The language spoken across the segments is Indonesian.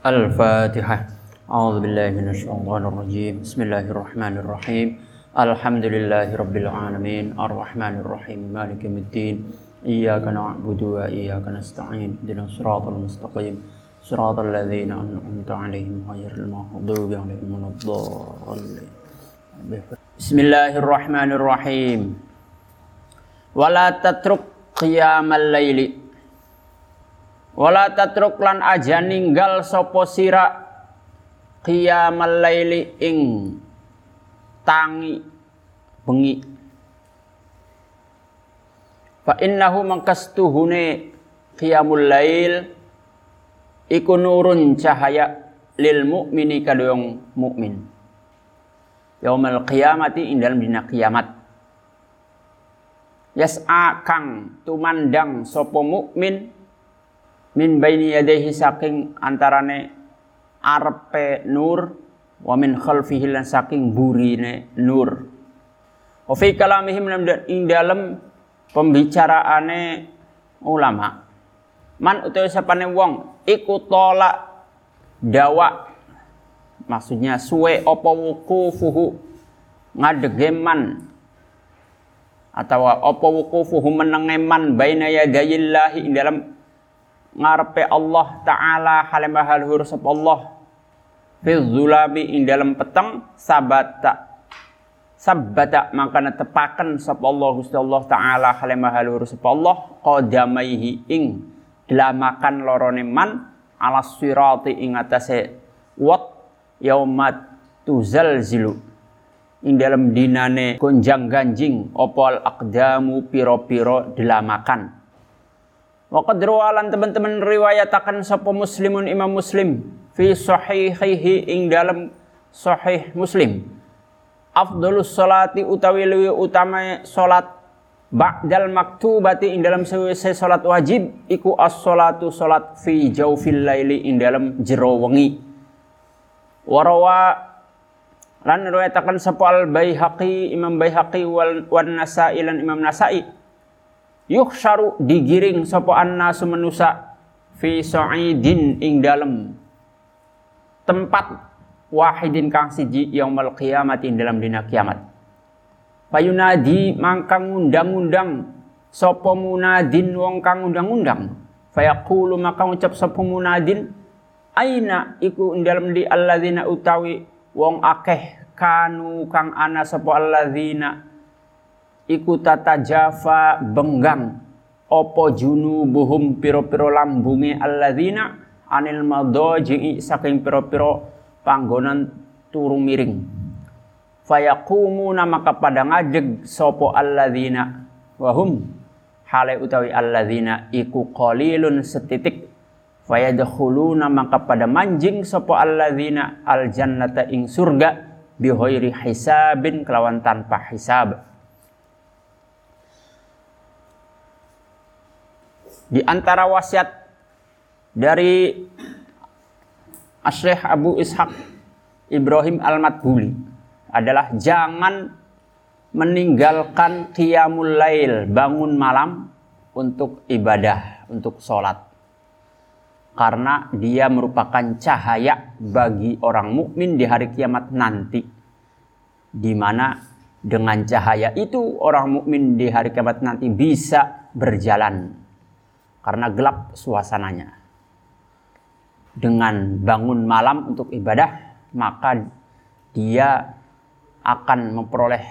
الفاتحة. أعوذ بالله من الشيطان الرجيم. بسم الله الرحمن الرحيم. الحمد لله رب العالمين. الرحمن الرحيم. مالك يوم الدين. إياك نعبد وإياك نستعين. اهدنا الصراط المستقيم. صراط الذين أنعمت عليهم غير المغضوب عليهم ولا الضالين. بسم الله الرحمن الرحيم. ولا تترك قيام الليل Wala tatruk lan aja ninggal sapa sira qiyamal laili ing tangi bengi. Fa innahu mangkastuhune qiyamul lail iku nurun cahaya lil mukmini kaduyong mukmin. Yaumal qiyamati ing dalam dina kiamat. Yas'a kang tumandang sapa mukmin min baini yadayhi saking antarane arpe nur wa min khalfihi lan saking burine nur. Wa fi kalamihim ing dalem pembicaraane ulama. Man utawa sapane wong iku tolak dawa maksudnya suwe apa wukufuhu ngadege man atau apa wukufuhu menenge man baina yadayillahi ing dalam ngarepe Allah taala halimah sapa Allah. Fi zulami ing dalam peteng sabata. Sabata makana tepaken sapa Allah Gusti Allah taala halimah sapa Allah. Qadamaihi ing delamakan lorone man ala sirati ing atase wat yaumat tuzalzilu. Ing dalam dinane gonjang ganjing opol akdamu piro-piro delamakan Waqad rawalan teman-teman riwayatakan sapa muslimun imam muslim fi sahihihi ing dalam sahih muslim. Afdalus salati utawi luwi utama salat ba'dal maktubati ing dalam sewise salat wajib iku as-salatu salat fi jaufil laili ing dalam jero wengi. Warawa lan riwayatakan sapa al Baihaqi Imam Baihaqi wal wan Nasa'i lan Imam Nasa'i yukhsharu digiring sapa annasu manusa fi sa'idin ing dalem tempat wahidin kang siji yaumul qiyamati ing dalam dina kiamat. Payunadi mangkang undang-undang sapa munadin wong kang undang-undang fayaqulu maka ngucap sapa munadin? Aina iku ing dalem di alladzina utawi wong akeh kanu kang ana sapa alladzina iku tata jafa benggang. Opo junubuhum piro-piro lambunge alladzina anil madaji saking piro-piro panggonan turu miring. Fayaqumuna maka pada ngajeg sopo alladzina. Wahum hale utawi alladzina iku qalilun setitik. Fayadkhuluna maka pada manjing sopo alladzina aljannata ing surga bihoiri hisabin kelawan tanpa hisab Di antara wasiat dari Asyikh Abu Ishaq Ibrahim Al-Matbuli adalah jangan meninggalkan qiyamul lail, bangun malam untuk ibadah, untuk sholat. Karena dia merupakan cahaya bagi orang mukmin di hari kiamat nanti. Di mana dengan cahaya itu orang mukmin di hari kiamat nanti bisa berjalan karena gelap suasananya. Dengan bangun malam untuk ibadah, maka dia akan memperoleh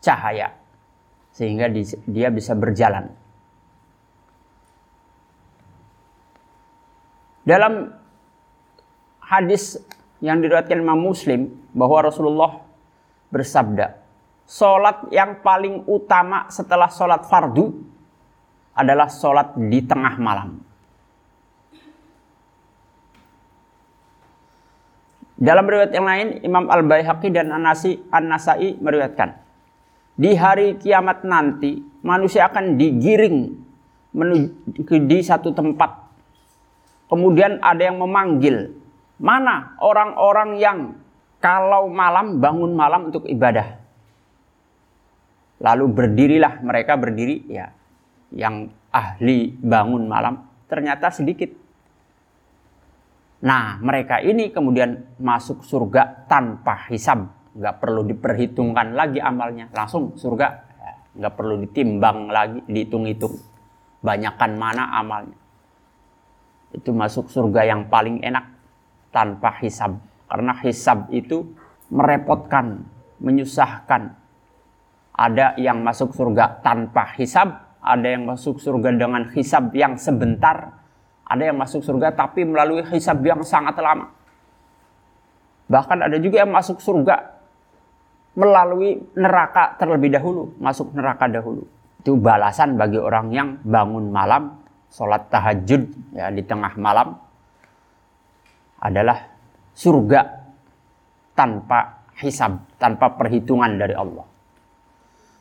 cahaya sehingga dia bisa berjalan. Dalam hadis yang diriwayatkan Imam Muslim bahwa Rasulullah bersabda, "Salat yang paling utama setelah salat fardu adalah sholat di tengah malam. Dalam riwayat yang lain, Imam Al-Baihaqi dan An-Nasai meriwayatkan, di hari kiamat nanti manusia akan digiring menuju di satu tempat. Kemudian ada yang memanggil, mana orang-orang yang kalau malam bangun malam untuk ibadah. Lalu berdirilah mereka berdiri ya yang ahli bangun malam ternyata sedikit. Nah, mereka ini kemudian masuk surga tanpa hisab. Nggak perlu diperhitungkan lagi amalnya. Langsung surga. Nggak perlu ditimbang lagi, dihitung-hitung. Banyakkan mana amalnya. Itu masuk surga yang paling enak tanpa hisab. Karena hisab itu merepotkan, menyusahkan. Ada yang masuk surga tanpa hisab, ada yang masuk surga dengan hisab yang sebentar, ada yang masuk surga tapi melalui hisab yang sangat lama. Bahkan ada juga yang masuk surga melalui neraka terlebih dahulu, masuk neraka dahulu. Itu balasan bagi orang yang bangun malam, sholat tahajud ya di tengah malam adalah surga tanpa hisab, tanpa perhitungan dari Allah.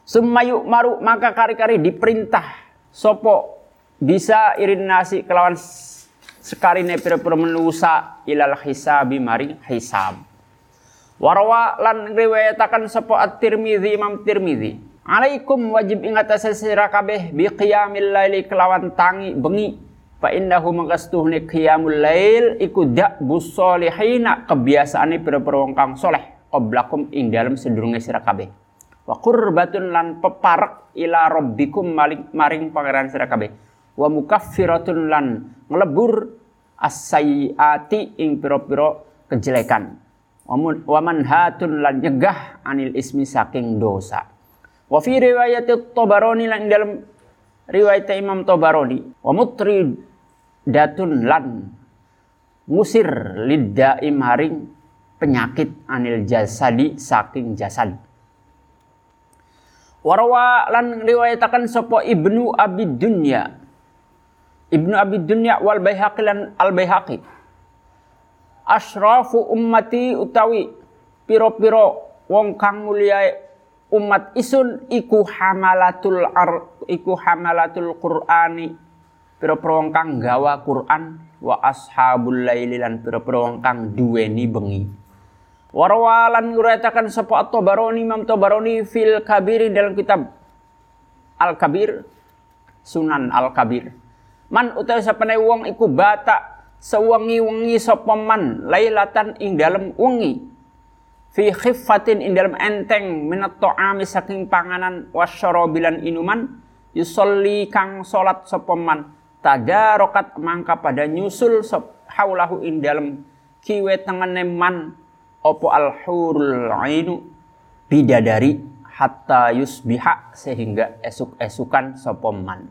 Semayu maru maka kari-kari diperintah sopo bisa irin nasi kelawan sekali pira-pira menusa ilal hisabi mari hisab. Warwa lan riwayatakan sopo at-Tirmidzi Imam. Alaikum wajib ingat sira kabeh bi qiyamil laili kelawan tangi bengi fa innahu mangkastuhne qiyamul lail iku dak busolihina kebiasaane pira-pira wong kang soleh qablakum ing dalem sedurunge sira kabeh wa qurbatun lan peparek ila rabbikum maring maring pangeran sira kabeh. Wa mukaffiratun lan ngelebur as-sayyiati ing pira-pira kejelekan. Wa manhatun lan nyegah anil ismi saking dosa. Wa fi riwayat Tabarani lan dalam riwayat Imam Tabarani wa mutri datun lan musir lidai maring penyakit anil jasadi saking jasad. Warwa lan riwayatakan sopo ibnu abi dunya. Ibnu abi dunya wal bayhaqi lan al bayhaqi. Ashrafu ummati utawi piro-piro wong kang mulia umat isun iku hamalatul ar, iku hamalatul qur'ani pira-pira wong kang gawa Quran wa ashabul laili lan pira-pira wong kang duweni bengi Warwalan nguratakan sapa At-Tabarani Imam Tabarani fil Kabir dalam kitab Al-Kabir Sunan Al-Kabir. Man utawi sapane wong iku bata sewengi-wengi sapa man lailatan ing dalam wengi fi khiffatin ing dalam enteng minat ta'ami saking panganan wasyarabilan inuman yusolli kang salat sapa man tadarokat mangka pada nyusul sop haulahu ing dalam kiwe tengene man opo al hurul ainu bidadari hatta yusbiha sehingga esuk-esukan sapa man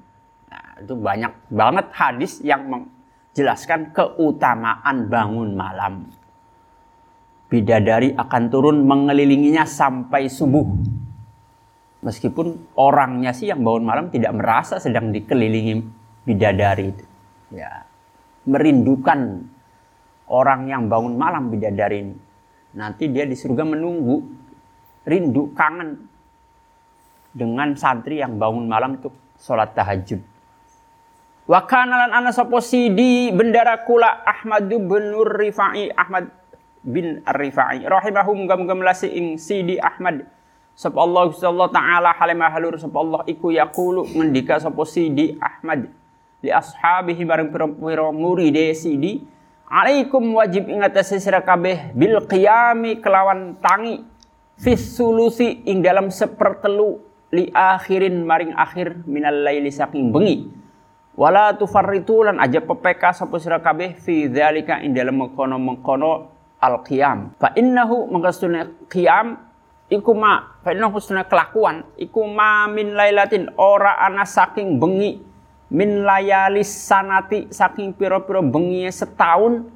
nah, itu banyak banget hadis yang menjelaskan keutamaan bangun malam bidadari akan turun mengelilinginya sampai subuh. Meskipun orangnya sih yang bangun malam tidak merasa sedang dikelilingi bidadari itu. Ya, merindukan orang yang bangun malam bidadari ini. Nanti dia di surga menunggu, rindu, kangen dengan santri yang bangun malam itu sholat tahajud. Wa kanalan ana sapa sidi bendara kula Ahmadu bin Rifai Ahmad bin Ar-Rifai rahimahum gam-gam lasi ing Sidi Ahmad. Sapa Allah sallallahu taala halimah halur sapa Allah iku yaqulu ngendika sapa Sidi Ahmad. Li ashabihi bareng pira-pira muride Sidi alaikum wajib ingat sira kabeh bil qiyami kelawan tangi. Fis sulusi ing dalam sepertelu li akhirin maring akhir minal laili saking bengi. Wala tufarritu lan aja pepeka sapa sira kabeh fi dzalika ing dalam mengkono-mengkono al qiyam fa innahu mangkastuna qiyam iku ma fa innahu kelakuan iku ma min lailatin ora ana saking bengi min layalis sanati saking piro-piro bengi setahun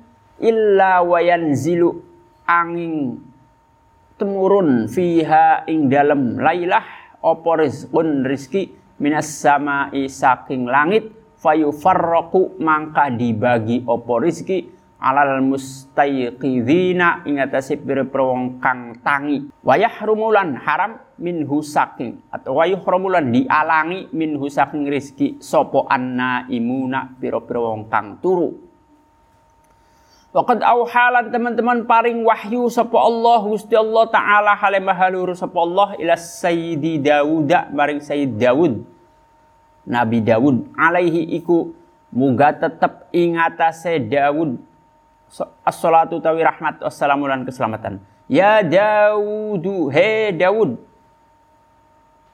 illa wayan zilu angin temurun fiha ing dalam lailah opo rizqun rizki? Minas samai saking langit fayufarraqu mangka dibagi opo rizki alal mustayqidhina ing atase pira-pira wong kang tangi. Wayah rumulan haram min husaking atau wayuh rumulan dialangi min husaking rizki sopo anna imuna pira-pira wong kang turu. Waqad auhalan teman-teman paring wahyu sapa Allah Gusti Allah taala hale mahalur sapa Allah ila Sayyidi Dawud maring Sayyid Dawud. Nabi Dawud alaihi iku muga tetep ingatase Dawud as-salatu tawi rahmat wassalamu lan keselamatan. Ya Dawudu, he Dawud.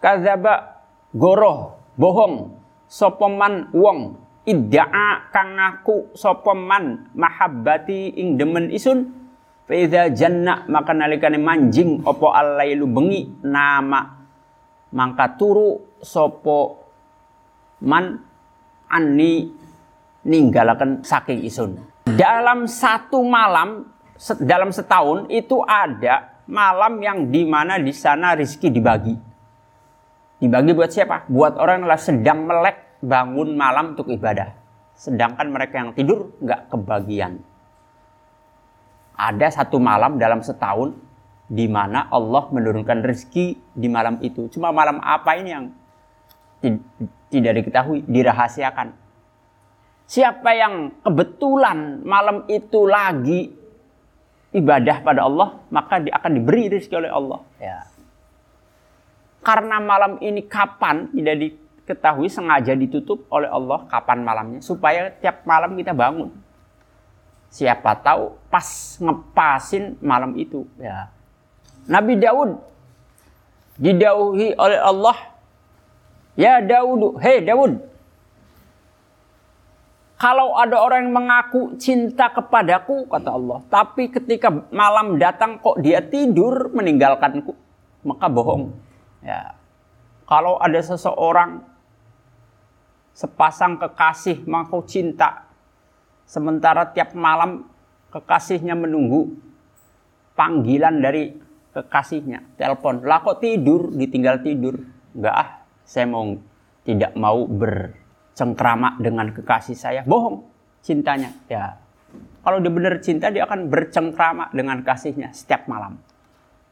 Kadzaba goroh, bohong, sopeman wong idda'a kang ngaku sopeman mahabbati ing demen isun Faiza janna maka nalikane manjing opo alailu bengi nama mangka turu sopo man ani ninggalakan saking isun. Dalam satu malam dalam setahun itu ada malam yang di mana di sana rizki dibagi. Dibagi buat siapa? Buat orang yang sedang melek bangun malam untuk ibadah. Sedangkan mereka yang tidur nggak kebagian ada satu malam dalam setahun di mana Allah menurunkan rezeki di malam itu. Cuma malam apa ini yang tidak diketahui, dirahasiakan. Siapa yang kebetulan malam itu lagi ibadah pada Allah, maka dia akan diberi rezeki oleh Allah. Ya. Karena malam ini kapan tidak diketahui, sengaja ditutup oleh Allah kapan malamnya, supaya tiap malam kita bangun Siapa tahu pas ngepasin malam itu. Ya. Nabi Daud didauhi oleh Allah. Ya Daud, hei Daud. Kalau ada orang yang mengaku cinta kepadaku, kata Allah. Tapi ketika malam datang kok dia tidur meninggalkanku. Maka bohong. Ya. Kalau ada seseorang sepasang kekasih mengaku cinta Sementara tiap malam kekasihnya menunggu panggilan dari kekasihnya, telepon. Lah kok tidur, ditinggal tidur. Enggak ah, saya mau tidak mau bercengkrama dengan kekasih saya. Bohong cintanya. Ya. Kalau dia benar cinta, dia akan bercengkrama dengan kasihnya setiap malam.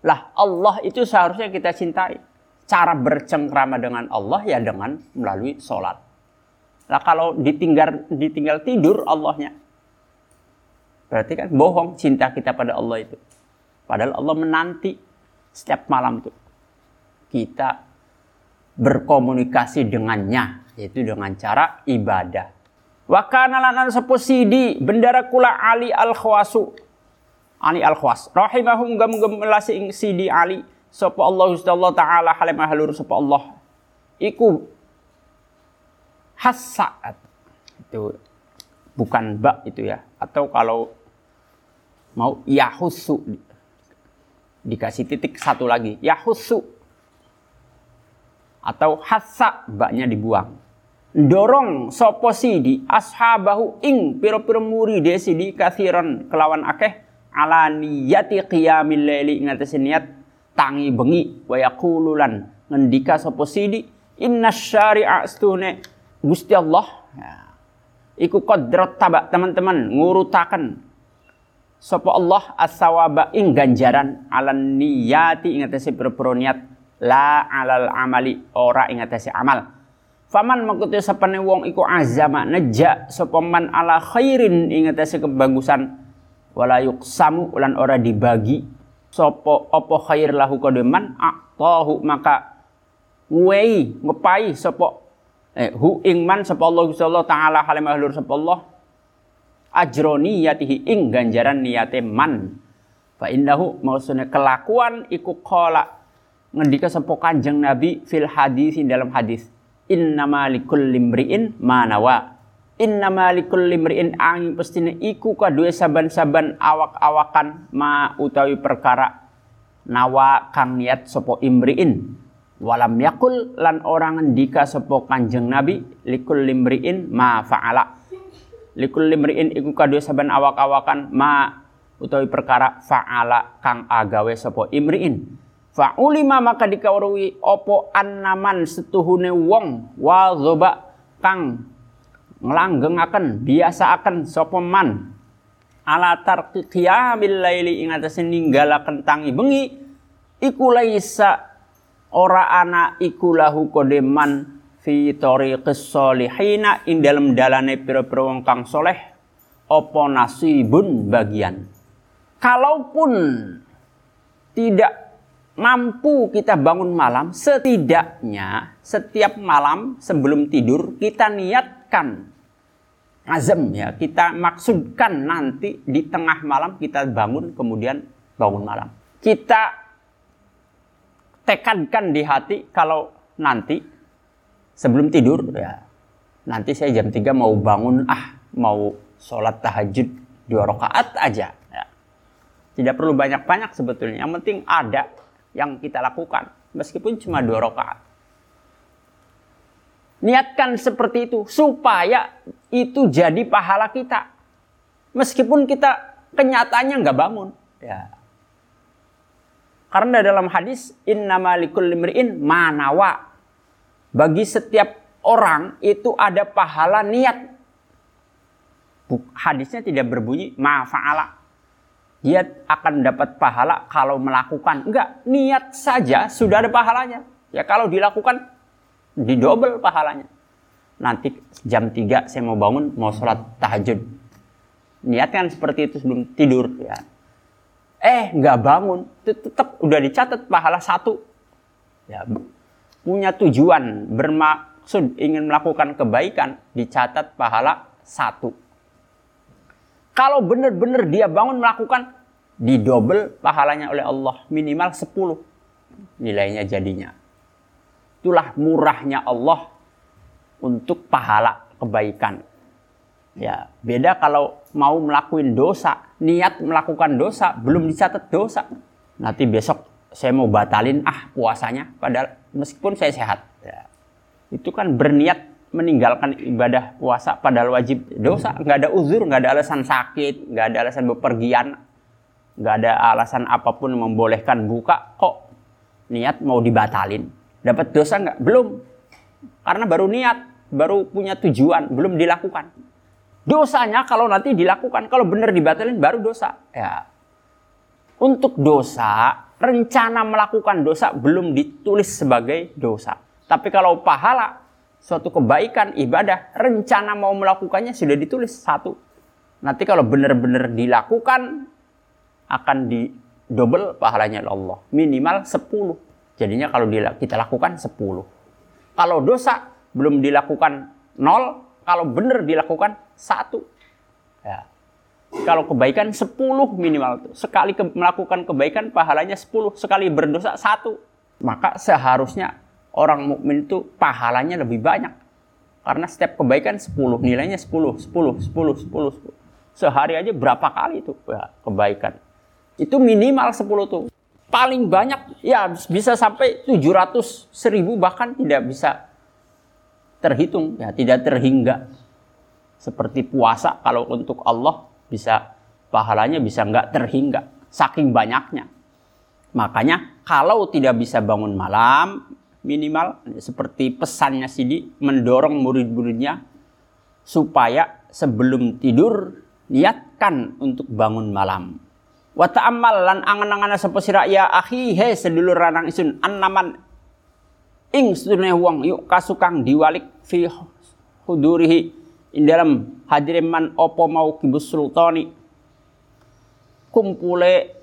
Lah Allah itu seharusnya kita cintai. Cara bercengkrama dengan Allah ya dengan melalui sholat. Lah kalau ditinggal ditinggal tidur Allahnya. Berarti kan bohong cinta kita pada Allah itu. Padahal Allah menanti setiap malam itu. Kita berkomunikasi dengannya. Yaitu dengan cara ibadah. Wa kana lanan sepo sidi bendara kula Ali al-Khwasu. Ali al-Khwas. Rahimahum gam gam melasi ing sidi Ali. Sapa Allah taala halimah halur sapa Allah. Iku hasaat itu bukan bak itu ya atau kalau mau yahusu dikasih titik satu lagi yahusu atau hasa baknya dibuang. Dorong sopo sidi ashabahu ing piro-piro muri sidi kathiron kelawan akeh ala niyati qiyamil laili ngatasi niat tangi bengi wa yaqululan ngendika sopo sidi inna syari'a stune Gusti Allah. Ya, iku kodrot tabak teman-teman ngurutakan sapa Allah as-sawaba ing ganjaran alan niyati ing atase niat la alal amali. Ora ing atase amal. Faman makutu sapane wong iku azama neja sapa man ala khairin ing atase kebagusan wala yuqsamu lan ora dibagi sapa apa khair lahu kodeman atahu maka nguwei ngepai sapa eh, hu ingman sapa Allah Allah taala halim ahlur sapa Allah ajroni yatihi ing ganjaran niate man. Fa innahu maksudnya kelakuan iku qala ngendika sapa Kanjeng Nabi fil hadis dalam hadis. Innama likulli imri'in manawa innama likulli imri'in angin pestine iku kadue saban-saban awak-awakan ma utawi perkara nawa kang niat sapa imri'in. Walam yakul lan orang ndika sapa kanjeng nabi likul limriin ma faala. Likul limriin iku kadue saban awak-awakan ma utawi perkara faala kang agawe sapa imriin fa ulima maka dikawruhi opo annaman setuhune wong wa zoba kang nglanggengaken biasaaken sapa man. Ala tarqi qiyamil laili ing atase ninggalaken tangi bengi iku laisa ora ana iku lahu kodeman fi tariqis solihina ing dalam dalane pira-pira wong kang soleh apa nasibun bagian. Kalaupun tidak mampu kita bangun malam setidaknya setiap malam sebelum tidur kita niatkan azam ya kita maksudkan nanti di tengah malam kita bangun kemudian bangun malam kita tekankan di hati kalau nanti sebelum tidur ya nanti saya jam 3 mau bangun ah mau sholat tahajud dua rakaat aja ya. tidak perlu banyak-banyak sebetulnya yang penting ada yang kita lakukan meskipun cuma dua rakaat Niatkan seperti itu supaya itu jadi pahala kita. Meskipun kita kenyataannya nggak bangun. Ya. Karena dalam hadis innama likulli limri'in manawa. Bagi setiap orang itu ada pahala niat. Hadisnya tidak berbunyi ma'fa'ala. Dia akan dapat pahala kalau melakukan. Enggak, niat saja sudah ada pahalanya. Ya kalau dilakukan didobel pahalanya. Nanti jam 3 saya mau bangun, mau sholat tahajud. Niatkan seperti itu sebelum tidur ya. Eh, nggak bangun, tetap udah dicatat pahala satu. Ya, punya tujuan, bermaksud ingin melakukan kebaikan, dicatat pahala satu. Kalau benar-benar dia bangun melakukan, didobel pahalanya oleh Allah minimal 10 nilainya jadinya. Itulah murahnya Allah untuk pahala kebaikan. Ya, beda kalau mau melakukan dosa, niat melakukan dosa belum dicatat dosa. Nanti besok saya mau batalin ah puasanya padahal meskipun saya sehat. Ya. Itu kan berniat meninggalkan ibadah puasa padahal wajib dosa, nggak ada uzur, nggak ada alasan sakit, nggak ada alasan bepergian, nggak ada alasan apa pun membolehkan buka kok niat mau dibatalin Dapat dosa nggak? Belum. Karena baru niat, baru punya tujuan, belum dilakukan. Dosanya kalau nanti dilakukan, kalau benar dibatalin baru dosa. Ya. Untuk dosa, rencana melakukan dosa belum ditulis sebagai dosa. Tapi kalau pahala, suatu kebaikan, ibadah, rencana mau melakukannya sudah ditulis satu. Nanti kalau benar-benar dilakukan, akan di double pahalanya Allah. Minimal 10. Jadinya kalau kita lakukan 10. Kalau dosa belum dilakukan 0, kalau benar dilakukan 1. Ya. Kalau kebaikan 10 minimal. Sekali ke melakukan kebaikan pahalanya 10, sekali berdosa 1. Maka seharusnya orang mukmin itu pahalanya lebih banyak. Karena setiap kebaikan 10, nilainya 10, 10, 10, 10, 10. Sehari aja berapa kali itu ya, kebaikan. Itu minimal 10 tuh paling banyak ya bisa sampai 700 seribu bahkan tidak bisa terhitung ya tidak terhingga seperti puasa kalau untuk Allah bisa pahalanya bisa nggak terhingga saking banyaknya makanya kalau tidak bisa bangun malam minimal seperti pesannya Sidi mendorong murid-muridnya supaya sebelum tidur niatkan untuk bangun malam. Wa ta'ammal lan angan-angan sapa sira ya akhi he sedulur ranang isun annaman ing sedune wong yuk kasukang diwalik fi hudurihi ing dalam hadireman opo mau kibus sultani. Kumpule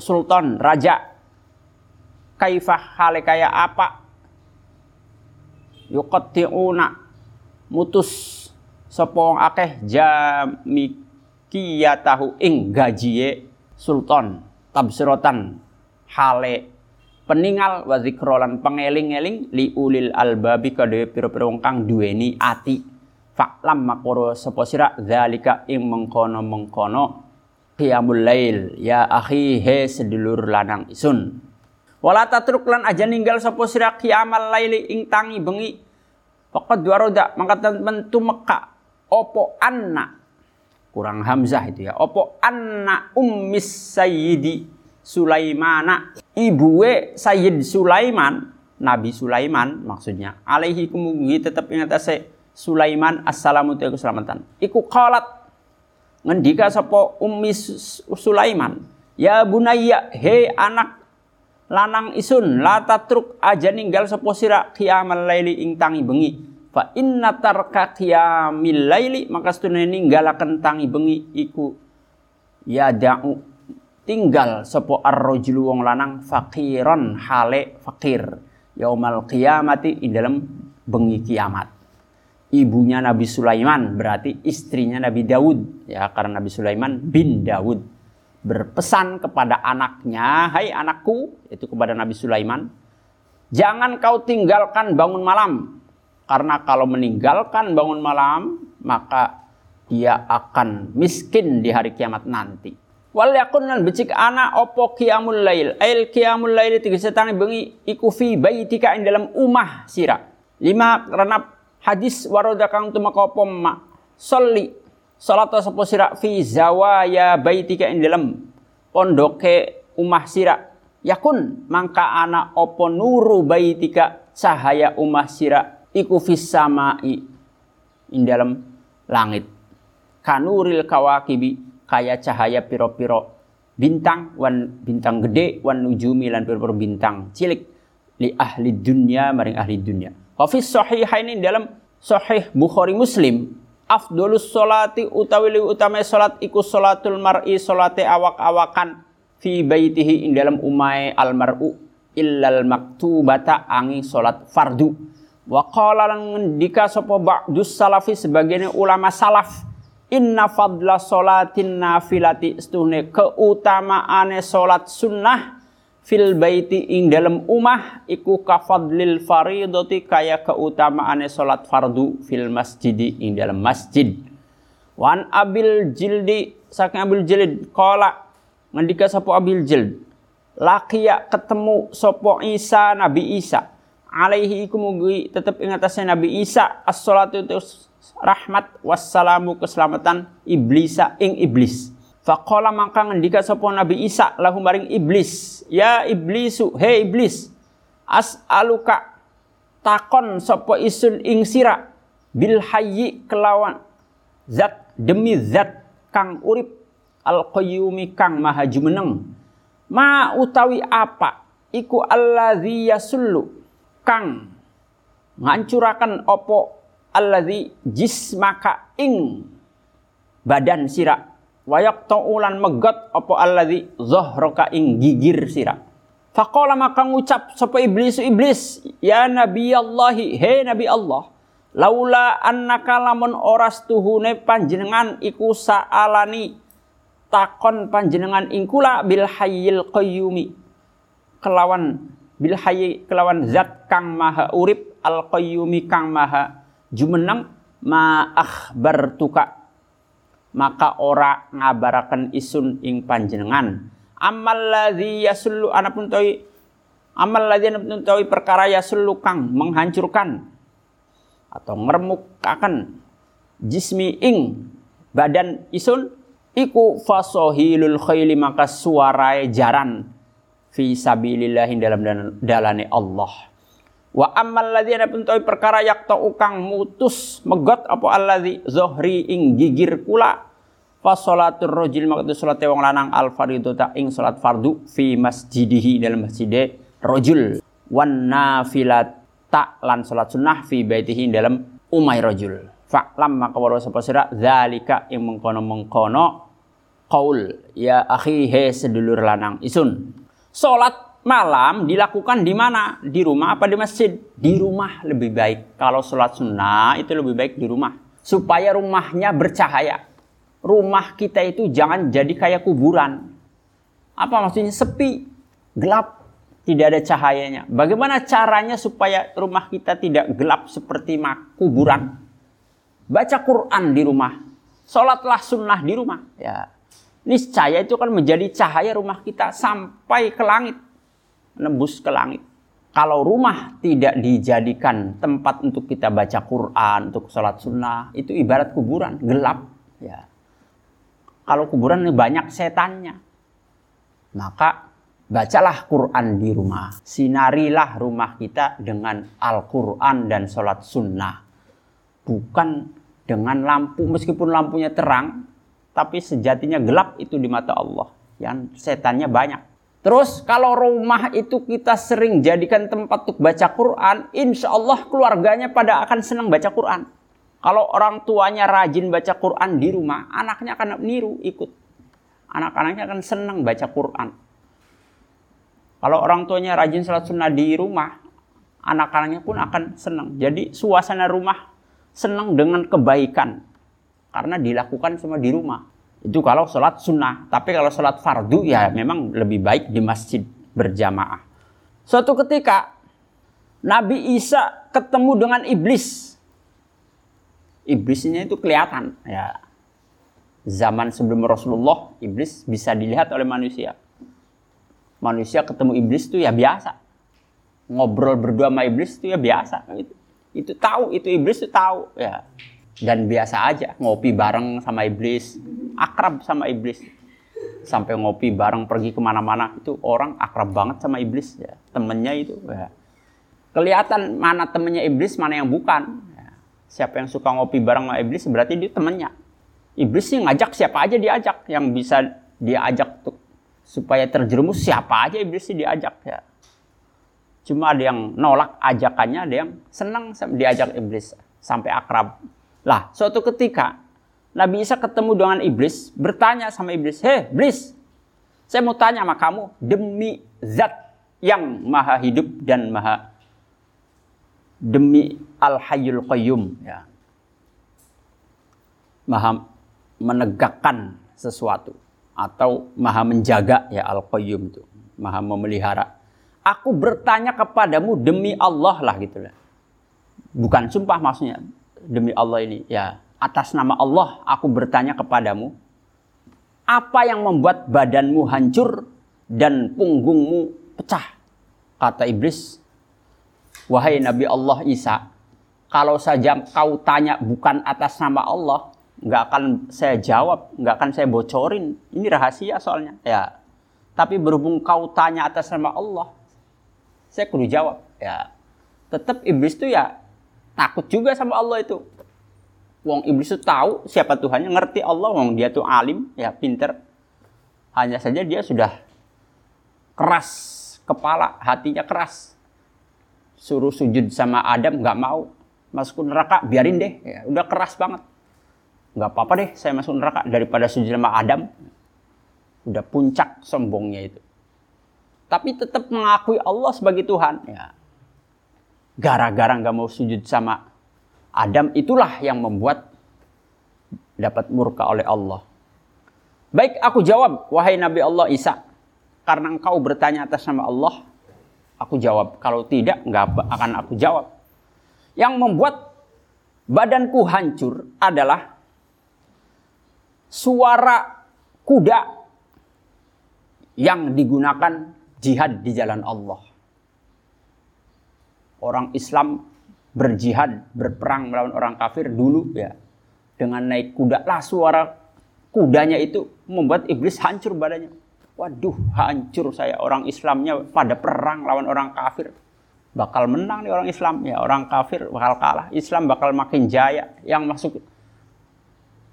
sultan raja kaifah hale kaya apa? Yuqatti'una mutus sapa akeh jamik tahu ing gajiye sultan tabsirotan hale peninggal wa zikrolan pengeling-eling li ulil albabi kade pira-pira wong kang duweni ati. Faklam makoro sapa sira? Zalika ing mengkono-mengkono qiyamul lail. Ya akhi he sedulur lanang isun wala tatruk lan aja ninggal sapa sira qiyamal laili ing tangi bengi. Faqad waroda mangkatan mentu meka opo anak kurang hamzah itu ya. Opo anna ummis sayyidi sulaimana? Ibue sayyid sulaiman nabi sulaiman maksudnya. Alaihi kumugi tetap ingat ase sulaiman assalamu alaikum keselamatan. Iku qalat ngendika sapa ummi sulaiman ya bunayya he anak lanang isun la tatruk aja ninggal sapa sira qiyamal laili ing tangi bengi. Fa inna tarka qiyamil laili maka setune ninggalaken tangi bengi iku. Ya da'u tinggal sapa ar-rajulu wong lanang faqiran hale fakir. Yaumal qiyamati ing dalam bengi kiamat. Ibunya Nabi Sulaiman, berarti istrinya Nabi Daud. Ya, karena Nabi Sulaiman bin Daud berpesan kepada anaknya, "Hai anakku," itu kepada Nabi Sulaiman, "jangan kau tinggalkan bangun malam, karena kalau meninggalkan bangun malam, maka dia akan miskin di hari kiamat nanti." Wal yakun lan becik ana opo qiyamul lail. Ail qiyamul lail tiga setani bengi iku fi baitika ing dalam umah sira. Lima karena hadis waroda kang tumakopom ma soli salat sapa sira fi zawaya baitika ing dalam pondoke umah sira yakun mangka ana opo nuru baitika cahaya umah sira iku fis samai ing dalam langit. Kanuril kawakibi kaya cahaya piro-piro bintang wan bintang gede wan nujumi lan piro-piro bintang cilik li ahli dunia maring ahli dunia Wafis sahihaini dalam sahih Bukhari Muslim afdolus solati utawi li utama solat iku solatul mar'i solate awak-awakan fi baitihi ing dalam umai almar'u illal maktubata angi solat fardu. Wa qala lan ngendika sapa ba'dus salafi sebagian ulama salaf inna fadla solatin nafilati setuhne keutamaane solat sunnah fil baiti ing dalam umah iku kafadlil faridoti kaya keutamaane salat fardu fil masjidi ing dalam masjid. Wan abil jildi saking abil jilid kola ngendika sapa abil jild lakiya ketemu sopo Isa Nabi Isa. Alaihi iku mugi tetep ing atasnya Nabi Isa as-salatu rahmat wassalamu keselamatan iblisa ing iblis Faqala maka ngendika sapa Nabi Isa lahu maring iblis, "Ya iblisu, he iblis, as'aluka takon sapa isun ing sira bil hayyi kelawan zat demi zat kang urip al qayyumi kang maha jumeneng. Ma utawi apa? Iku allazi yasullu kang ngancurakan opo allazi jismaka ing badan sira wayak ta'ulan megot apa alladzi zahraka ing gigir sira. Faqala maka ngucap sapa iblis iblis? Ya nabi Allah he nabi Allah laula annaka lamun oras tuhune panjenengan iku saalani takon panjenengan ingkula bil hayyil qayyumi. Kelawan bil hayyi kelawan zat kang maha urip al qayyumi kang maha jumeneng ma akhbartuka maka ora ngabaraken isun ing panjenengan. Amal ladzi yasullu anapun tawi amal ladzi anapun tawi perkara yasullu kang menghancurkan atau ngermukaken jismi ing badan isun iku fasohilul khayli maka suarai jaran fi sabilillahi dalam dalane Allah Wa ammal ladzina pun tahu perkara yak ukang mutus megot apa alladzi zohri ing gigir kula fa salatur rajul maka salat wong lanang al ta ing salat fardu fi masjidihi dalam masjid rajul wan nafilat tak lan salat sunnah fi baitihi dalam umai rajul lam maka waro sapa sira zalika ing mengkono-mengkono qaul ya akhi he sedulur lanang isun. Salat malam dilakukan di mana? Di rumah apa di masjid? Di rumah lebih baik. Kalau sholat sunnah itu lebih baik di rumah. Supaya rumahnya bercahaya. Rumah kita itu jangan jadi kayak kuburan. Apa maksudnya? Sepi, gelap, tidak ada cahayanya. Bagaimana caranya supaya rumah kita tidak gelap seperti kuburan? Baca Quran di rumah. Sholatlah sunnah di rumah. Ya. Niscaya itu kan menjadi cahaya rumah kita sampai ke langit nembus ke langit. Kalau rumah tidak dijadikan tempat untuk kita baca Quran, untuk sholat sunnah, itu ibarat kuburan, gelap. Ya. Kalau kuburan ini banyak setannya. Maka bacalah Quran di rumah. Sinarilah rumah kita dengan Al-Quran dan sholat sunnah. Bukan dengan lampu, meskipun lampunya terang, tapi sejatinya gelap itu di mata Allah. Yang setannya banyak. Terus kalau rumah itu kita sering jadikan tempat untuk baca Quran, insya Allah keluarganya pada akan senang baca Quran. Kalau orang tuanya rajin baca Quran di rumah, anaknya akan niru ikut. Anak-anaknya akan senang baca Quran. Kalau orang tuanya rajin salat sunnah di rumah, anak-anaknya pun akan senang. Jadi suasana rumah senang dengan kebaikan karena dilakukan semua di rumah. Itu kalau sholat sunnah. Tapi kalau sholat fardu ya memang lebih baik di masjid berjamaah. Suatu ketika Nabi Isa ketemu dengan iblis. Iblisnya itu kelihatan ya. Zaman sebelum Rasulullah, iblis bisa dilihat oleh manusia. Manusia ketemu iblis itu ya biasa. Ngobrol berdua sama iblis itu ya biasa. Itu, itu tahu, itu iblis itu tahu ya. Dan biasa aja ngopi bareng sama iblis, akrab sama iblis. Sampai ngopi bareng pergi ke mana-mana itu orang akrab banget sama iblis ya. Temennya itu ya kelihatan mana temennya iblis, mana yang bukan. Ya. Siapa yang suka ngopi bareng sama iblis berarti dia temennya. Iblis sih ngajak siapa aja diajak. Yang bisa diajak tuh supaya terjerumus siapa aja iblis sih diajak ya. Cuma ada yang nolak ajakannya, ada yang senang diajak iblis sampai akrab. Lah, suatu ketika Nabi Isa ketemu dengan iblis, bertanya sama iblis, "Hei, iblis, saya mau tanya sama kamu demi zat yang maha hidup dan maha demi Al-Hayyul Qayyum ya. Maha menegakkan sesuatu atau maha menjaga ya Al-Qayyum itu, maha memelihara. Aku bertanya kepadamu demi Allah lah gitu. Bukan sumpah maksudnya demi Allah ini ya atas nama Allah aku bertanya kepadamu apa yang membuat badanmu hancur dan punggungmu pecah kata iblis Wahai Nabi Allah Isa, kalau saja kau tanya bukan atas nama Allah, nggak akan saya jawab, nggak akan saya bocorin. Ini rahasia soalnya. Ya. Tapi berhubung kau tanya atas nama Allah, saya kudu jawab. Ya. Tetap iblis itu ya takut juga sama Allah itu. Wong iblis itu tahu siapa Tuhannya, ngerti Allah, wong dia tuh alim, ya pinter. Hanya saja dia sudah keras kepala, hatinya keras. Suruh sujud sama Adam nggak mau masuk neraka biarin deh. Ya, udah keras banget. Nggak apa-apa deh saya masuk neraka daripada sujud sama Adam. Udah puncak sombongnya itu. Tapi tetap mengakui Allah sebagai Tuhan. Ya gara-gara nggak mau sujud sama Adam itulah yang membuat dapat murka oleh Allah baik aku jawab wahai Nabi Allah Isa karena engkau bertanya atas nama Allah Aku jawab. Kalau tidak, nggak akan aku jawab. Yang membuat badanku hancur adalah suara kuda yang digunakan jihad di jalan Allah. Orang Islam berjihad, berperang melawan orang kafir dulu ya. Dengan naik kuda lah suara kudanya itu membuat iblis hancur badannya. Waduh, hancur saya. Orang Islamnya pada perang lawan orang kafir. Bakal menang nih orang Islam. Ya, orang kafir bakal kalah. Islam bakal makin jaya. Yang masuk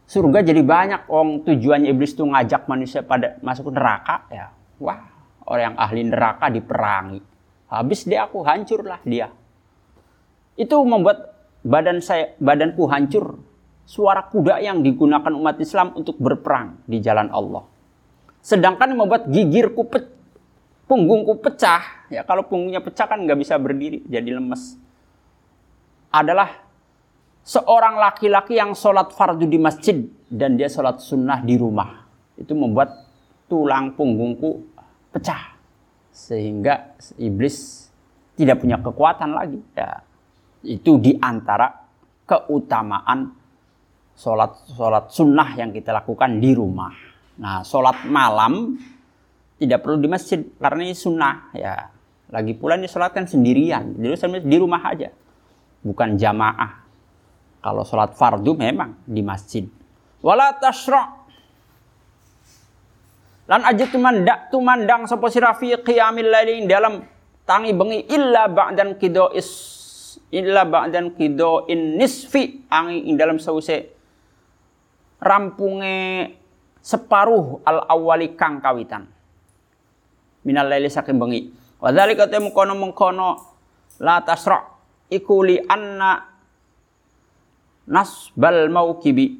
surga jadi banyak. Orang tujuannya iblis tuh ngajak manusia pada masuk neraka. Ya, wah, orang yang ahli neraka diperangi. Habis dia aku hancurlah dia. Itu membuat badan saya, badanku hancur. Suara kuda yang digunakan umat Islam untuk berperang di jalan Allah. Sedangkan membuat gigirku pe punggungku pecah, ya kalau punggungnya pecah kan nggak bisa berdiri, jadi lemes. Adalah seorang laki-laki yang sholat fardu di masjid dan dia sholat sunnah di rumah. Itu membuat tulang punggungku pecah. Sehingga iblis tidak punya kekuatan lagi. Ya, itu di antara keutamaan sholat sholat sunnah yang kita lakukan di rumah. Nah, sholat malam tidak perlu di masjid karena ini sunnah ya. Lagi pula ini sholat kan sendirian, jadi di rumah aja, bukan jamaah. Kalau sholat fardu memang di masjid. Wala tashra' Lan aja tumandak tumandang sapa sira fi qiyamil laili dalam tangi bengi illa ba'dan kido is illa ba'dan kido in nisfi angi ing dalam sause rampunge separuh al awali kang kawitan. Minal laili saking bengi. Wa dzalika mengkono mengkono la tasra ikuli anna nasbal maukibi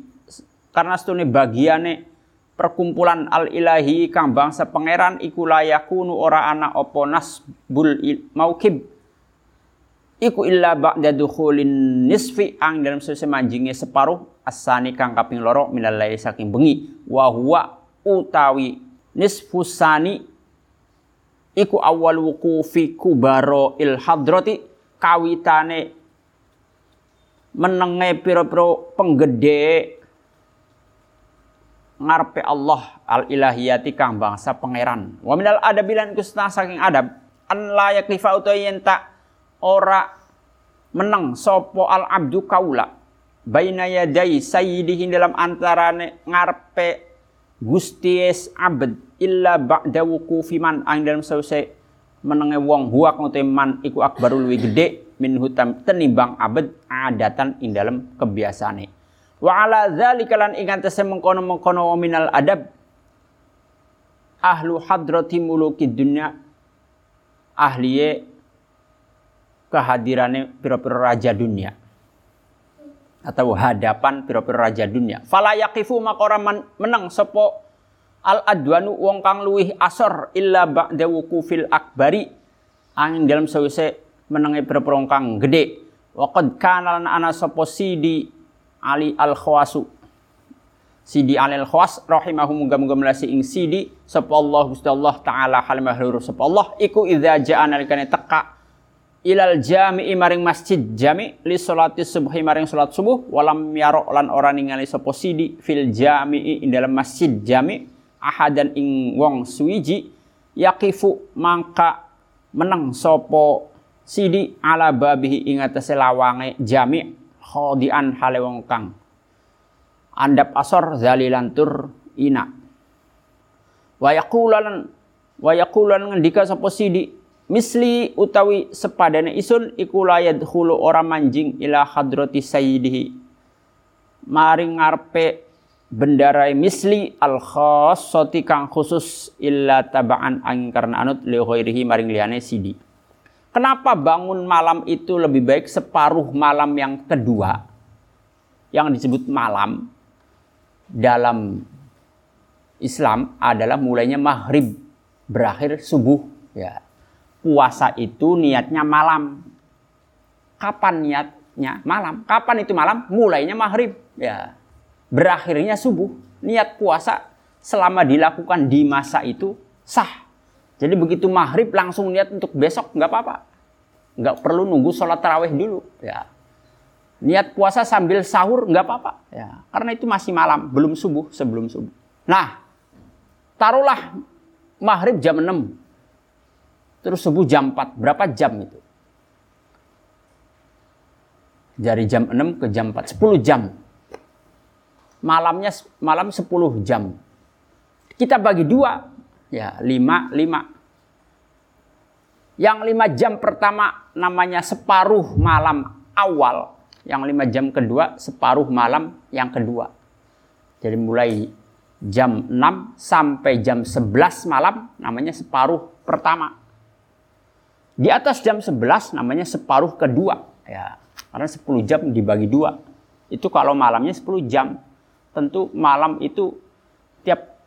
karena stune bagiane perkumpulan al ilahi kang bangsa pangeran iku layakunu ora ana apa nasbul maukib iku illa ba'da dukhulin nisfi ang dalam sese manjinge separuh asani kang kaping loro minal saking bengi. Wa huwa utawi nisfusani iku awal wukufi kubaro il hadrati kawitane menenge piro-piro penggede ngarepe Allah al ilahiyati kang bangsa pangeran. Wa minal adabilan kusna saking adab an la yaklifa utawi yen tak ora menang sopo al abdu kaula. Baina yadai sayyidihi dalam antarane ngarepe gusties abd illa ba'da wukufi man. Ang dalam sause menenge wong huwak ngote man iku akbarul wi gede min hutam tenimbang abad adatan ing dalam kebiasaane wa ala dzalika lan ing antase mengkono-mengkono minal adab ahlu hadrati muluki dunya ahliye kehadirannya piro-piro raja dunia. Atau hadapan piro-piro raja dunia. Fala yaqifu makora menang sopo al adwanu wong kang luwih asor illa ba'da wukufil akbari. Angin dalam sawise menangi piro-piro kang gede. Waqad kana ana sopo sidi Ali al khawasu Sidi Ali al khawas rahimahu muga muga melasi ing sidi. Sapa Allah Gusti Allah taala halimah lurus sapa Allah. Iku idza ja'a nalikane teka ilal jami'i maring masjid. Jami li salati subuhi maring salat subuh. Walam yaro lan ora ningali sapa sidi fil jami'i ing dalam masjid. Jami ahadan ing wong suwiji yaqifu mangka menang sapa sidi ala babihi ing atase lawange jami khodian hale wong kang andap asor zalilan tur ina. Wa yaqulan wa ngendika sapa sidi misli utawi sepadane isun iku layad hulu ora manjing ila hadrati sayyidihi. Maring ngarepe bendarai misli al khassati kang khusus illa tabaan angin karena anut li ghairihi maring liyane sidi. Kenapa bangun malam itu lebih baik separuh malam yang kedua? Yang disebut malam dalam Islam adalah mulainya maghrib berakhir subuh ya puasa itu niatnya malam. Kapan niatnya? Malam. Kapan itu malam? Mulainya maghrib. Ya. Berakhirnya subuh. Niat puasa selama dilakukan di masa itu sah. Jadi begitu maghrib langsung niat untuk besok nggak apa-apa. Nggak perlu nunggu sholat taraweh dulu. Ya. Niat puasa sambil sahur nggak apa-apa. Ya. Karena itu masih malam, belum subuh, sebelum subuh. Nah, taruhlah maghrib jam 6 terus subuh jam 4. Berapa jam itu? Dari jam 6 ke jam 4. 10 jam. Malamnya malam 10 jam. Kita bagi dua. Ya, 5, 5. Yang 5 jam pertama namanya separuh malam awal. Yang 5 jam kedua separuh malam yang kedua. Jadi mulai jam 6 sampai jam 11 malam namanya separuh pertama. Di atas jam 11 namanya separuh kedua. Ya, karena 10 jam dibagi dua. Itu kalau malamnya 10 jam. Tentu malam itu tiap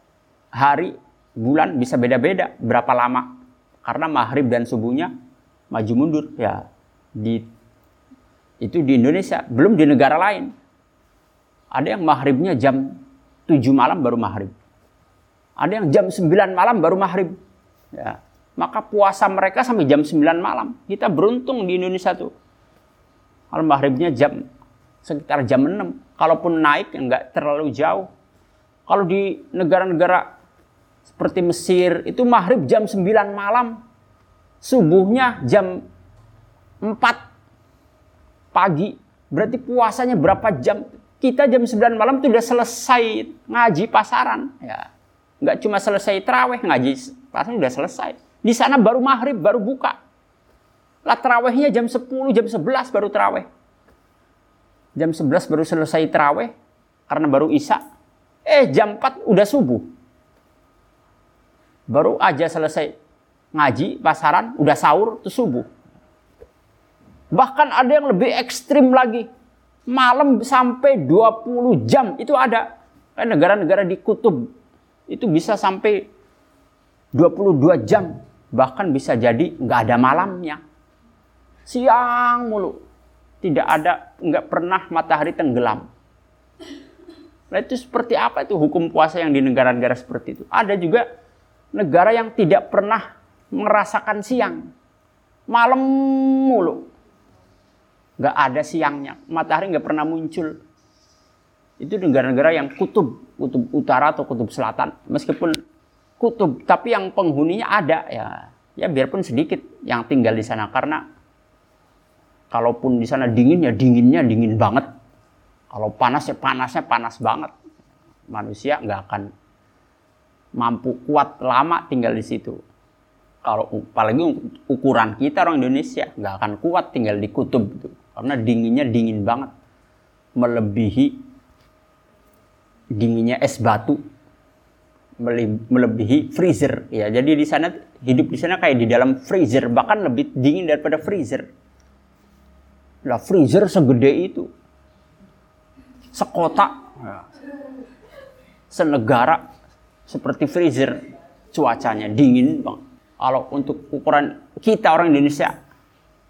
hari, bulan bisa beda-beda berapa lama. Karena maghrib dan subuhnya maju mundur. Ya, di itu di Indonesia, belum di negara lain. Ada yang maghribnya jam 7 malam baru maghrib. Ada yang jam 9 malam baru maghrib. Ya, maka puasa mereka sampai jam 9 malam. Kita beruntung di Indonesia tuh. Kalau maghribnya jam sekitar jam 6. Kalaupun naik enggak terlalu jauh. Kalau di negara-negara seperti Mesir itu maghrib jam 9 malam. Subuhnya jam 4 pagi. Berarti puasanya berapa jam? Kita jam 9 malam itu udah selesai ngaji pasaran. Ya. Enggak cuma selesai terawih, ngaji pasaran udah selesai. Di sana baru maghrib, baru buka. Lah terawihnya jam 10, jam 11 baru terawih. Jam 11 baru selesai terawih karena baru isya. Eh jam 4 udah subuh. Baru aja selesai ngaji, pasaran, udah sahur, itu subuh. Bahkan ada yang lebih ekstrim lagi. Malam sampai 20 jam itu ada. Negara-negara di kutub itu bisa sampai 22 jam bahkan bisa jadi nggak ada malamnya. Siang mulu. Tidak ada, nggak pernah matahari tenggelam. Nah itu seperti apa itu hukum puasa yang di negara-negara seperti itu? Ada juga negara yang tidak pernah merasakan siang. Malam mulu. Nggak ada siangnya. Matahari nggak pernah muncul. Itu negara-negara yang kutub. Kutub utara atau kutub selatan. Meskipun kutub. Tapi yang penghuninya ada ya. Ya biarpun sedikit yang tinggal di sana. Karena kalaupun di sana dingin ya dinginnya dingin banget. Kalau panas ya panasnya panas banget. Manusia nggak akan mampu kuat lama tinggal di situ kalau apalagi ukuran kita orang Indonesia nggak akan kuat tinggal di kutub gitu. karena dinginnya dingin banget melebihi dinginnya es batu melebihi freezer. Ya jadi di sana hidup di sana kayak di dalam freezer bahkan lebih dingin daripada freezer. Lah freezer segede itu. Sekota ya. senegara seperti freezer cuacanya dingin banget kalau untuk ukuran kita orang Indonesia,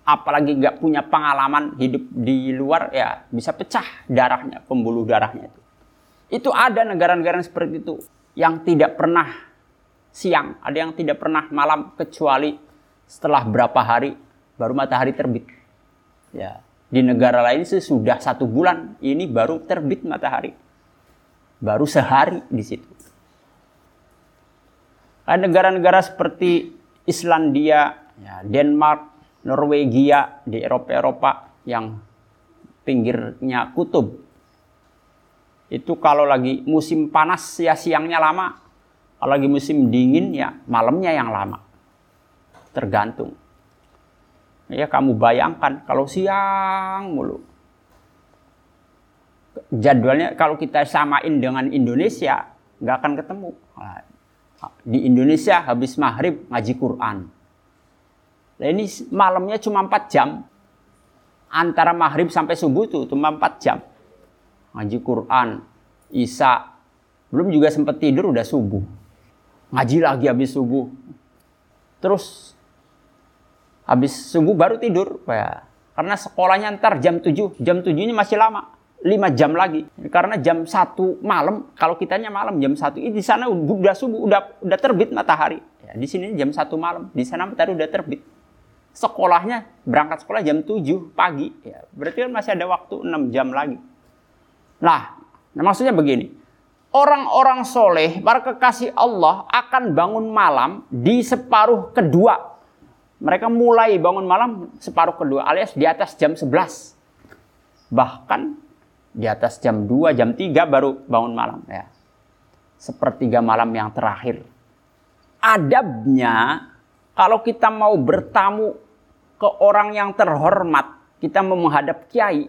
apalagi nggak punya pengalaman hidup di luar, ya bisa pecah darahnya, pembuluh darahnya itu. Itu ada negara-negara seperti itu yang tidak pernah siang, ada yang tidak pernah malam kecuali setelah berapa hari baru matahari terbit. Ya, di negara lain sudah satu bulan ini baru terbit matahari, baru sehari di situ. Negara-negara seperti Islandia, ya, Denmark, Norwegia di Eropa-Eropa yang pinggirnya kutub. Itu kalau lagi musim panas ya siangnya lama. Kalau lagi musim dingin ya malamnya yang lama. Tergantung. Ya kamu bayangkan kalau siang mulu. Jadwalnya kalau kita samain dengan Indonesia nggak akan ketemu. Di Indonesia habis maghrib ngaji Quran. Nah ini malamnya cuma 4 jam. Antara maghrib sampai subuh tuh cuma 4 jam. Ngaji Quran, Isa. Belum juga sempat tidur udah subuh. Ngaji lagi habis subuh. Terus habis subuh baru tidur. Ya. Karena sekolahnya ntar jam 7. Jam 7 ini masih lama. 5 jam lagi. Karena jam 1 malam, kalau kitanya malam jam 1, di sana udah subuh, udah udah terbit matahari. Ya, di sini jam 1 malam, di sana matahari udah terbit. Sekolahnya berangkat sekolah jam 7 pagi. Ya, berarti kan masih ada waktu 6 jam lagi. Nah, nah maksudnya begini. Orang-orang soleh, para kekasih Allah akan bangun malam di separuh kedua. Mereka mulai bangun malam separuh kedua alias di atas jam 11. Bahkan di atas jam 2, jam 3 baru bangun malam ya. Sepertiga malam yang terakhir. Adabnya kalau kita mau bertamu ke orang yang terhormat, kita mau menghadap kiai,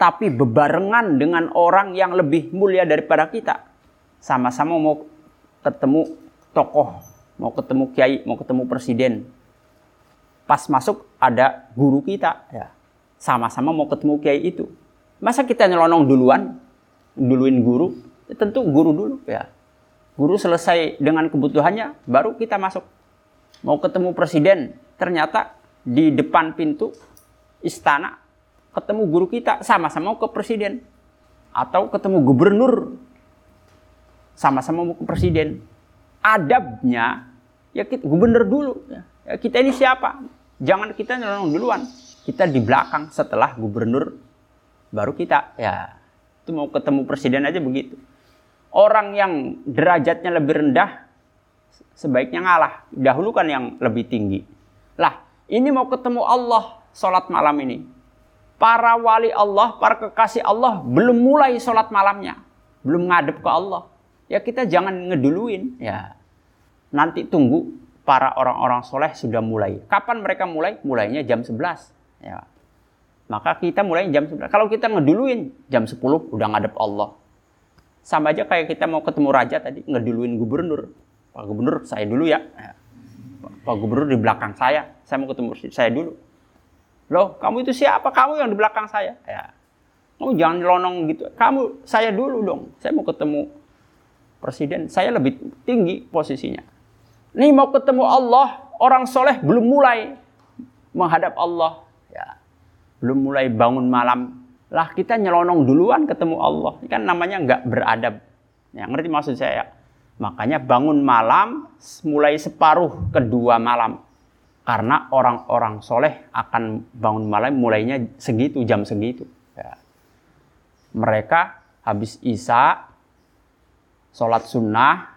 tapi bebarengan dengan orang yang lebih mulia daripada kita. Sama-sama mau ketemu tokoh, mau ketemu kiai, mau ketemu presiden. Pas masuk ada guru kita, ya. Sama-sama mau ketemu kiai itu Masa kita nyelonong duluan, duluin guru? Ya, tentu guru dulu ya. Guru selesai dengan kebutuhannya, baru kita masuk. Mau ketemu presiden, ternyata di depan pintu istana ketemu guru kita sama-sama mau ke presiden. Atau ketemu gubernur sama-sama mau ke presiden. Adabnya ya kita gubernur dulu. Ya. kita ini siapa? Jangan kita nyelonong duluan. Kita di belakang setelah gubernur baru kita. Ya itu mau ketemu presiden aja begitu. Orang yang derajatnya lebih rendah sebaiknya ngalah. Dahulukan yang lebih tinggi. Lah ini mau ketemu Allah sholat malam ini para wali Allah para kekasih Allah belum mulai sholat malamnya belum ngadep ke Allah ya kita jangan ngeduluin ya nanti tunggu para orang-orang soleh sudah mulai kapan mereka mulai mulainya jam 11 ya maka kita mulai jam 11. Kalau kita ngeduluin jam 10 udah ngadep Allah. Sama aja kayak kita mau ketemu raja tadi ngeduluin gubernur. Pak gubernur saya dulu ya. Pak gubernur di belakang saya. Saya mau ketemu saya dulu. Loh, kamu itu siapa? Kamu yang di belakang saya. Ya. Kamu jangan lonong gitu. Kamu saya dulu dong. Saya mau ketemu presiden. Saya lebih tinggi posisinya. Nih mau ketemu Allah, orang soleh belum mulai menghadap Allah Ya. Belum mulai bangun malam, lah kita nyelonong duluan ketemu Allah. Ini kan namanya nggak beradab. Ya, ngerti maksud saya? Makanya bangun malam mulai separuh kedua malam. Karena orang-orang soleh akan bangun malam mulainya segitu, jam segitu. Ya. Mereka habis isya, sholat sunnah,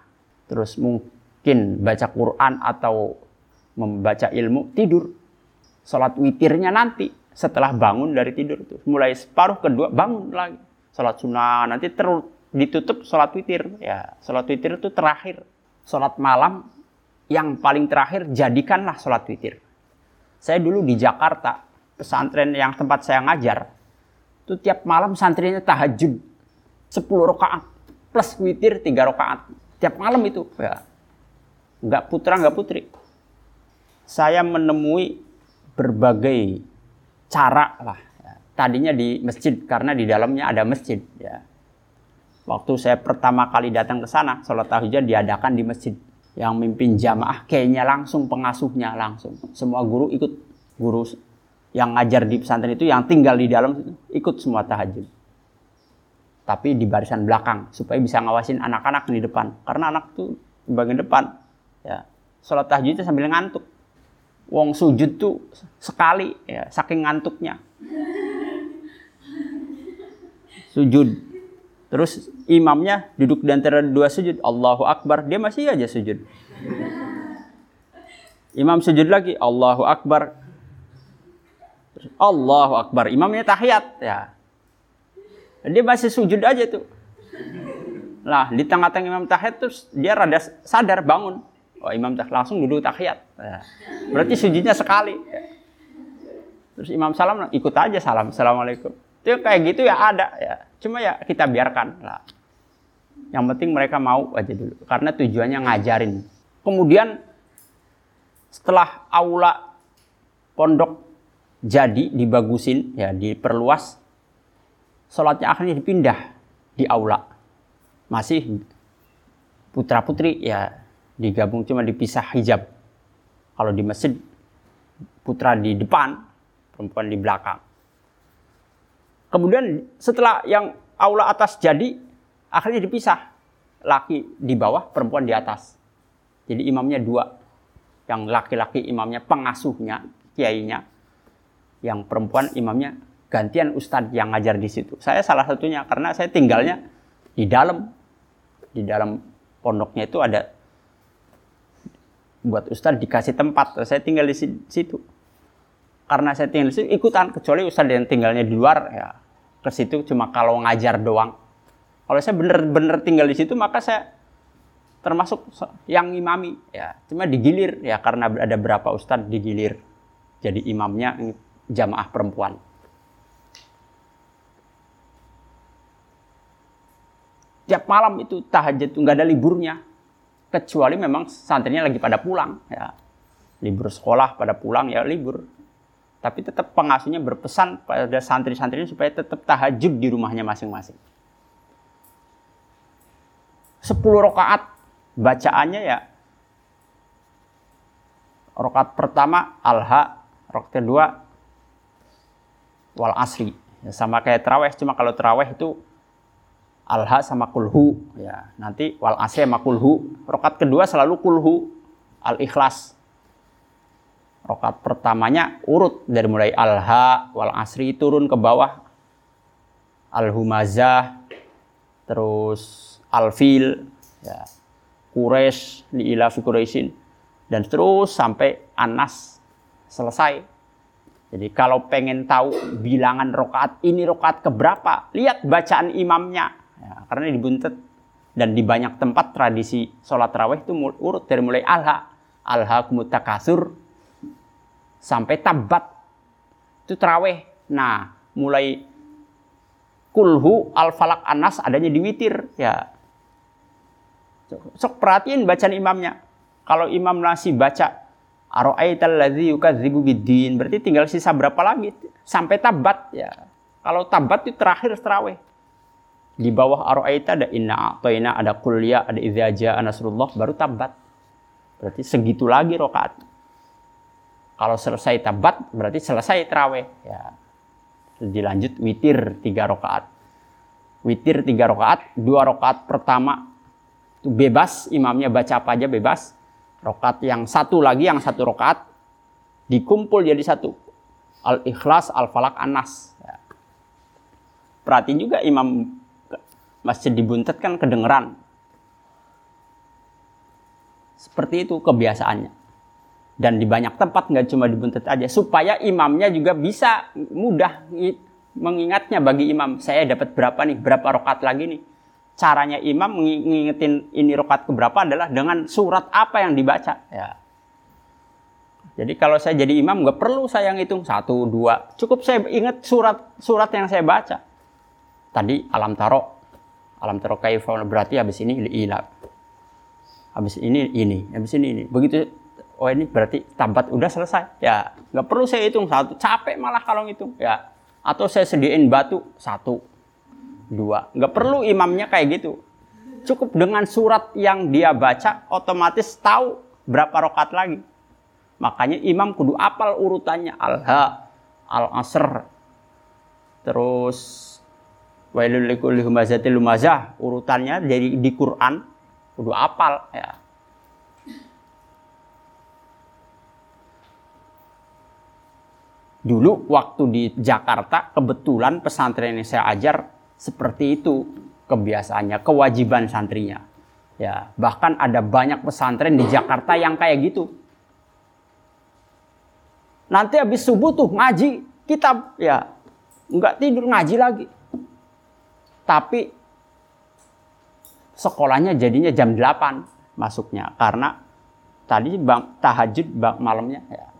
terus mungkin baca Quran atau membaca ilmu, tidur. Sholat witirnya nanti setelah bangun dari tidur itu. Mulai separuh kedua bangun lagi. Sholat sunnah nanti terus ditutup sholat witir. Ya, sholat witir itu terakhir. Sholat malam yang paling terakhir jadikanlah sholat witir. Saya dulu di Jakarta, pesantren yang tempat saya ngajar, itu tiap malam santrinya tahajud 10 rakaat plus witir 3 rakaat. Tiap malam itu, ya. Enggak putra, enggak putri. Saya menemui berbagai cara lah. Ya. Tadinya di masjid karena di dalamnya ada masjid. Ya Waktu saya pertama kali datang ke sana, sholat tahajud diadakan di masjid. Yang mimpin jamaah kayaknya langsung pengasuhnya langsung. Semua guru ikut. Guru yang ngajar di pesantren itu yang tinggal di dalam ikut semua tahajud. Tapi di barisan belakang supaya bisa ngawasin anak-anak di depan. Karena anak tuh di bagian depan. Ya, sholat tahajud itu sambil ngantuk. Wong sujud tuh sekali ya, saking ngantuknya. Sujud Terus imamnya duduk di antara dua sujud. Allahu Akbar. Dia masih aja sujud. Imam sujud lagi. Allahu Akbar. Allahu Akbar. Imamnya tahiyat. Ya. Dia masih sujud aja tuh. Lah, di tengah-tengah imam tahiyat terus dia rada sadar bangun. Oh, imam tahiyat langsung duduk tahiyat. Ya. Berarti sujudnya sekali. Terus imam salam ikut aja salam. Assalamualaikum. Itu kayak gitu ya ada ya. Cuma ya kita biarkan lah. Yang penting mereka mau aja dulu karena tujuannya ngajarin. Kemudian setelah aula pondok jadi dibagusin ya diperluas sholatnya akhirnya dipindah di aula masih putra putri ya digabung cuma dipisah hijab kalau di masjid putra di depan perempuan di belakang Kemudian setelah yang aula atas jadi, akhirnya dipisah. Laki di bawah, perempuan di atas. Jadi imamnya dua. Yang laki-laki imamnya pengasuhnya, kiainya. Yang perempuan imamnya gantian ustadz yang ngajar di situ. Saya salah satunya karena saya tinggalnya di dalam. Di dalam pondoknya itu ada buat ustadz dikasih tempat. Saya tinggal di situ. Karena saya tinggal di situ ikutan kecuali ustadz yang tinggalnya di luar ya ke situ cuma kalau ngajar doang. Kalau saya bener-bener tinggal di situ maka saya termasuk yang imami. Ya cuma digilir. Ya karena ada berapa ustadz digilir jadi imamnya jamaah perempuan. Tiap malam itu tahajud nggak ada liburnya. Kecuali memang santrinya lagi pada pulang. Ya libur sekolah pada pulang ya libur tapi tetap pengasuhnya berpesan pada santri-santrinya supaya tetap tahajud di rumahnya masing-masing. 10 rakaat bacaannya ya rakaat pertama alha, rakaat kedua wal asri. Ya, sama kayak terawih, cuma kalau terawih itu alha sama kulhu ya nanti wal asri sama kulhu rokat kedua selalu kulhu al ikhlas Rokat pertamanya urut dari mulai al-ha wal asri turun ke bawah. Al-humazah terus al-fil ya. Quraisy li ilafi Quraisyin dan terus sampai Anas selesai. Jadi kalau pengen tahu bilangan rokaat ini rokaat keberapa, lihat bacaan imamnya. Ya, karena dibuntet dan di banyak tempat tradisi sholat raweh itu urut dari mulai alha, alha kumutakasur, sampai tabat itu teraweh. Nah, mulai kulhu al falak anas adanya di witir ya. Sok perhatiin bacaan imamnya. Kalau imam nasi baca Aro'aital ladzi yukadzibu biddin. Berarti tinggal sisa berapa lagi? Sampai tabat ya. Kalau tabat itu terakhir terawih. Di bawah aro'aita ada inna a'toina, ada kuliah, ada idza ja'a baru tabat. Berarti segitu lagi rokaat. Kalau selesai tabat berarti selesai terawih. Ya. Dilanjut witir tiga rakaat. Witir tiga rakaat, dua rakaat pertama itu bebas, imamnya baca apa aja bebas. Rakaat yang satu lagi, yang satu rakaat dikumpul jadi satu. Al-Ikhlas, Al-Falak, Anas. Ya. Perhatiin juga imam masjid dibuntet kan kedengeran. Seperti itu kebiasaannya dan di banyak tempat nggak cuma dibuntet aja. Supaya imamnya juga bisa mudah mengingatnya bagi imam saya dapat berapa nih? Berapa rokat lagi nih? Caranya imam mengingetin ini rokat keberapa adalah dengan surat apa yang dibaca. Ya. Jadi kalau saya jadi imam nggak perlu saya ngitung. Satu dua cukup saya ingat surat surat yang saya baca. Tadi alam taro alam taro kaifah berarti habis ini ilah habis ini ini. Habis ini ini. Begitu oh ini berarti tabat udah selesai. Ya nggak perlu saya hitung satu. Capek malah kalau ngitung. Ya atau saya sediain batu satu dua. Nggak perlu imamnya kayak gitu. Cukup dengan surat yang dia baca otomatis tahu berapa rokat lagi. Makanya imam kudu apal urutannya. Al ha al asr terus wailul lumazah. Urutannya dari di Quran kudu apal. Ya Dulu waktu di Jakarta kebetulan pesantren yang saya ajar seperti itu kebiasaannya, kewajiban santrinya. Ya, bahkan ada banyak pesantren di Jakarta yang kayak gitu. Nanti habis subuh tuh ngaji kitab ya nggak tidur ngaji lagi. Tapi sekolahnya jadinya jam 8 masuknya karena tadi bang tahajud bang malamnya ya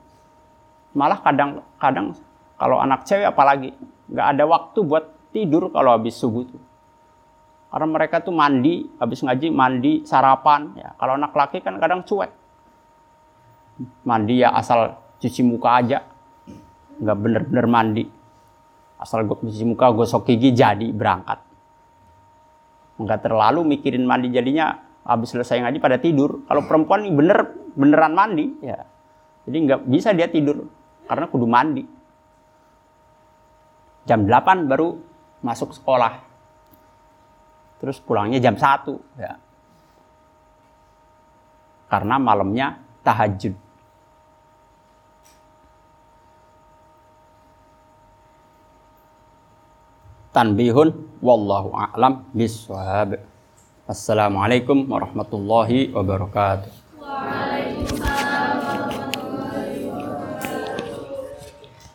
malah kadang-kadang kalau anak cewek apalagi nggak ada waktu buat tidur kalau habis subuh tuh. Karena mereka tuh mandi, habis ngaji mandi, sarapan. Ya, kalau anak laki kan kadang cuek. Mandi ya asal cuci muka aja. Nggak bener-bener mandi. Asal gue cuci muka, gosok gigi, jadi berangkat. Nggak terlalu mikirin mandi jadinya habis selesai ngaji pada tidur. Kalau perempuan bener beneran mandi, ya. Jadi nggak bisa dia tidur karena kudu mandi. Jam 8 baru masuk sekolah. Terus pulangnya jam 1 ya. Karena malamnya tahajud. Tanbihun wallahu a'lam biswab. Assalamualaikum warahmatullahi wabarakatuh.